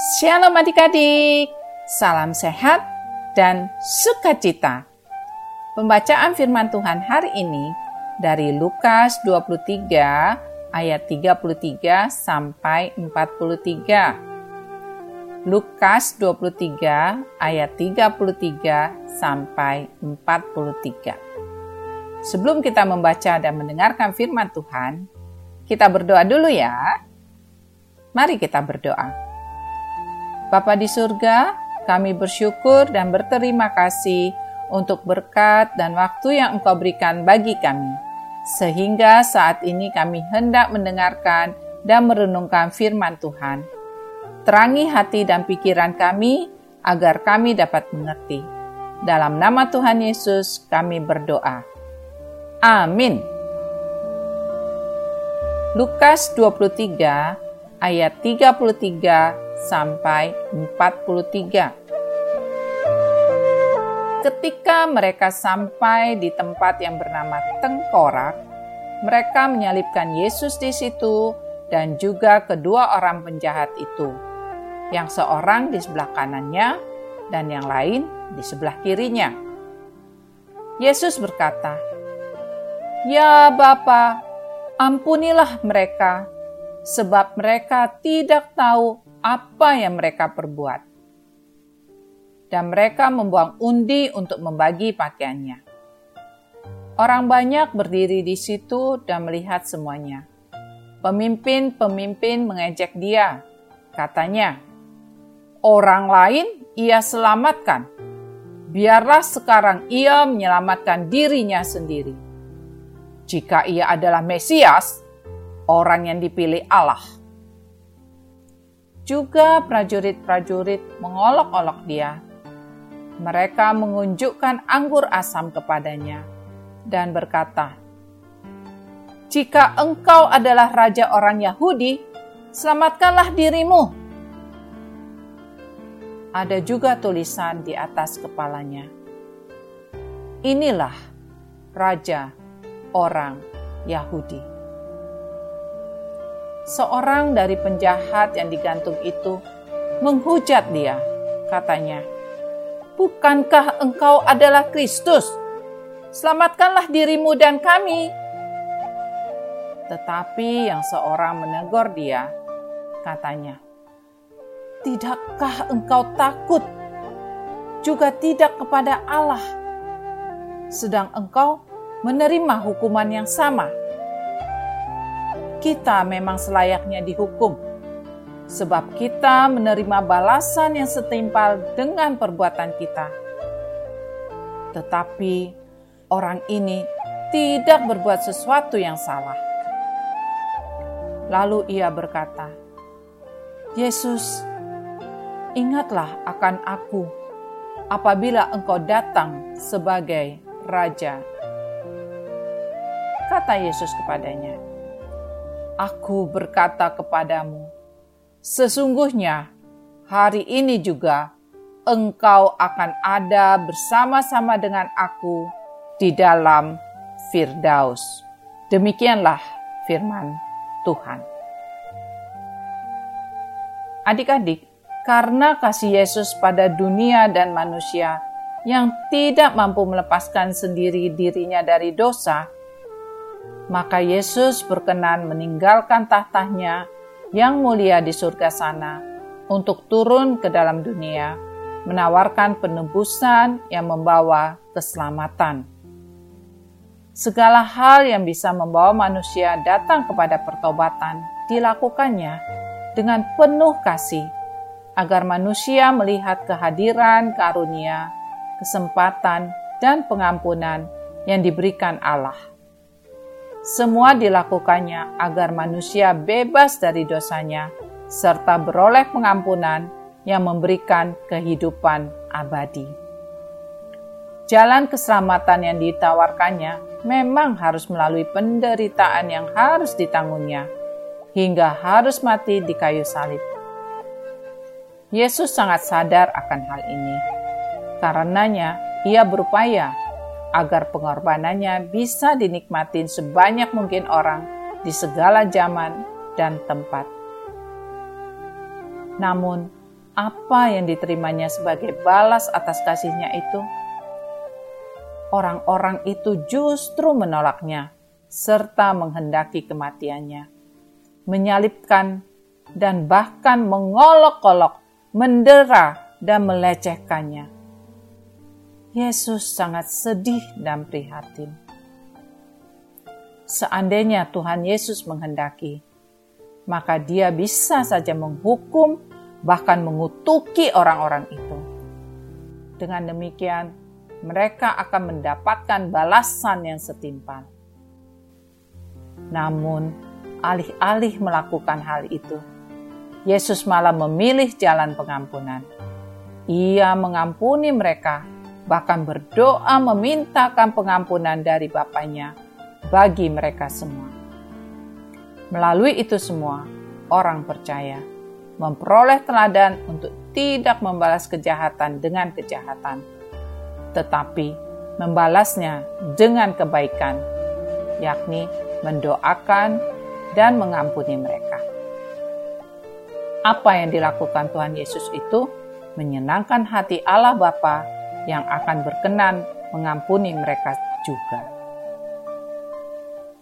Shalom adik-adik, salam sehat dan sukacita. Pembacaan firman Tuhan hari ini dari Lukas 23 ayat 33 sampai 43. Lukas 23 ayat 33 sampai 43. Sebelum kita membaca dan mendengarkan firman Tuhan, kita berdoa dulu ya. Mari kita berdoa. Bapa di surga, kami bersyukur dan berterima kasih untuk berkat dan waktu yang Engkau berikan bagi kami. Sehingga saat ini kami hendak mendengarkan dan merenungkan firman Tuhan. Terangi hati dan pikiran kami agar kami dapat mengerti. Dalam nama Tuhan Yesus kami berdoa. Amin. Lukas 23 ayat 33 sampai 43. Ketika mereka sampai di tempat yang bernama Tengkorak, mereka menyalibkan Yesus di situ dan juga kedua orang penjahat itu, yang seorang di sebelah kanannya dan yang lain di sebelah kirinya. Yesus berkata, "Ya Bapa, ampunilah mereka, sebab mereka tidak tahu apa yang mereka perbuat. Dan mereka membuang undi untuk membagi pakaiannya. Orang banyak berdiri di situ dan melihat semuanya. Pemimpin-pemimpin mengejek dia. Katanya, orang lain ia selamatkan. Biarlah sekarang ia menyelamatkan dirinya sendiri. Jika ia adalah Mesias, orang yang dipilih Allah juga prajurit-prajurit mengolok-olok dia. Mereka mengunjukkan anggur asam kepadanya dan berkata, "Jika engkau adalah raja orang Yahudi, selamatkanlah dirimu." Ada juga tulisan di atas kepalanya. Inilah raja orang Yahudi seorang dari penjahat yang digantung itu menghujat dia. Katanya, Bukankah engkau adalah Kristus? Selamatkanlah dirimu dan kami. Tetapi yang seorang menegur dia, katanya, Tidakkah engkau takut juga tidak kepada Allah, sedang engkau menerima hukuman yang sama? Kita memang selayaknya dihukum, sebab kita menerima balasan yang setimpal dengan perbuatan kita. Tetapi orang ini tidak berbuat sesuatu yang salah. Lalu ia berkata, "Yesus, ingatlah akan aku apabila engkau datang sebagai raja." Kata Yesus kepadanya, Aku berkata kepadamu, sesungguhnya hari ini juga engkau akan ada bersama-sama dengan aku di dalam Firdaus. Demikianlah firman Tuhan. Adik-adik, karena kasih Yesus pada dunia dan manusia yang tidak mampu melepaskan sendiri dirinya dari dosa, maka Yesus berkenan meninggalkan tahtanya yang mulia di surga sana untuk turun ke dalam dunia, menawarkan penebusan yang membawa keselamatan. Segala hal yang bisa membawa manusia datang kepada pertobatan dilakukannya dengan penuh kasih, agar manusia melihat kehadiran karunia, kesempatan, dan pengampunan yang diberikan Allah. Semua dilakukannya agar manusia bebas dari dosanya, serta beroleh pengampunan yang memberikan kehidupan abadi. Jalan keselamatan yang ditawarkannya memang harus melalui penderitaan yang harus ditanggungnya, hingga harus mati di kayu salib. Yesus sangat sadar akan hal ini. Karenanya, ia berupaya agar pengorbanannya bisa dinikmatin sebanyak mungkin orang di segala zaman dan tempat. Namun, apa yang diterimanya sebagai balas atas kasihnya itu? Orang-orang itu justru menolaknya serta menghendaki kematiannya, menyalibkan dan bahkan mengolok-olok, mendera dan melecehkannya. Yesus sangat sedih dan prihatin. Seandainya Tuhan Yesus menghendaki, maka Dia bisa saja menghukum, bahkan mengutuki orang-orang itu. Dengan demikian, mereka akan mendapatkan balasan yang setimpal. Namun, alih-alih melakukan hal itu, Yesus malah memilih jalan pengampunan. Ia mengampuni mereka, bahkan berdoa memintakan pengampunan dari Bapaknya bagi mereka semua. Melalui itu semua, orang percaya memperoleh teladan untuk tidak membalas kejahatan dengan kejahatan, tetapi membalasnya dengan kebaikan, yakni mendoakan dan mengampuni mereka apa yang dilakukan Tuhan Yesus itu menyenangkan hati Allah Bapa yang akan berkenan mengampuni mereka juga.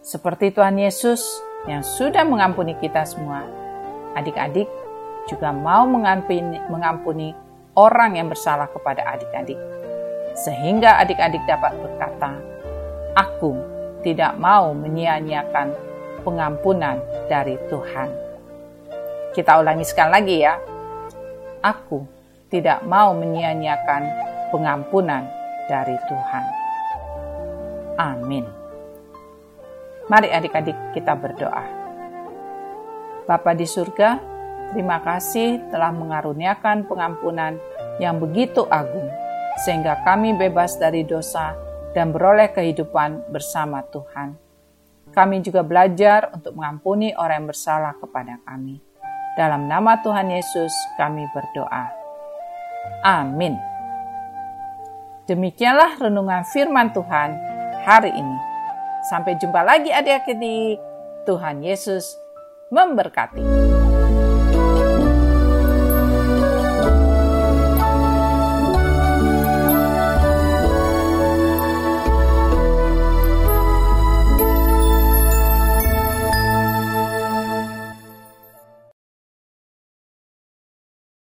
Seperti Tuhan Yesus yang sudah mengampuni kita semua, adik-adik juga mau mengampuni, mengampuni orang yang bersalah kepada adik-adik. Sehingga adik-adik dapat berkata, Aku tidak mau menyia-nyiakan pengampunan dari Tuhan. Kita ulangi sekali lagi ya. Aku tidak mau menyia-nyiakan pengampunan dari Tuhan. Amin. Mari adik-adik kita berdoa. Bapa di surga, terima kasih telah mengaruniakan pengampunan yang begitu agung, sehingga kami bebas dari dosa dan beroleh kehidupan bersama Tuhan. Kami juga belajar untuk mengampuni orang yang bersalah kepada kami. Dalam nama Tuhan Yesus kami berdoa. Amin. Demikianlah renungan firman Tuhan hari ini. Sampai jumpa lagi adik-adik. Tuhan Yesus memberkati.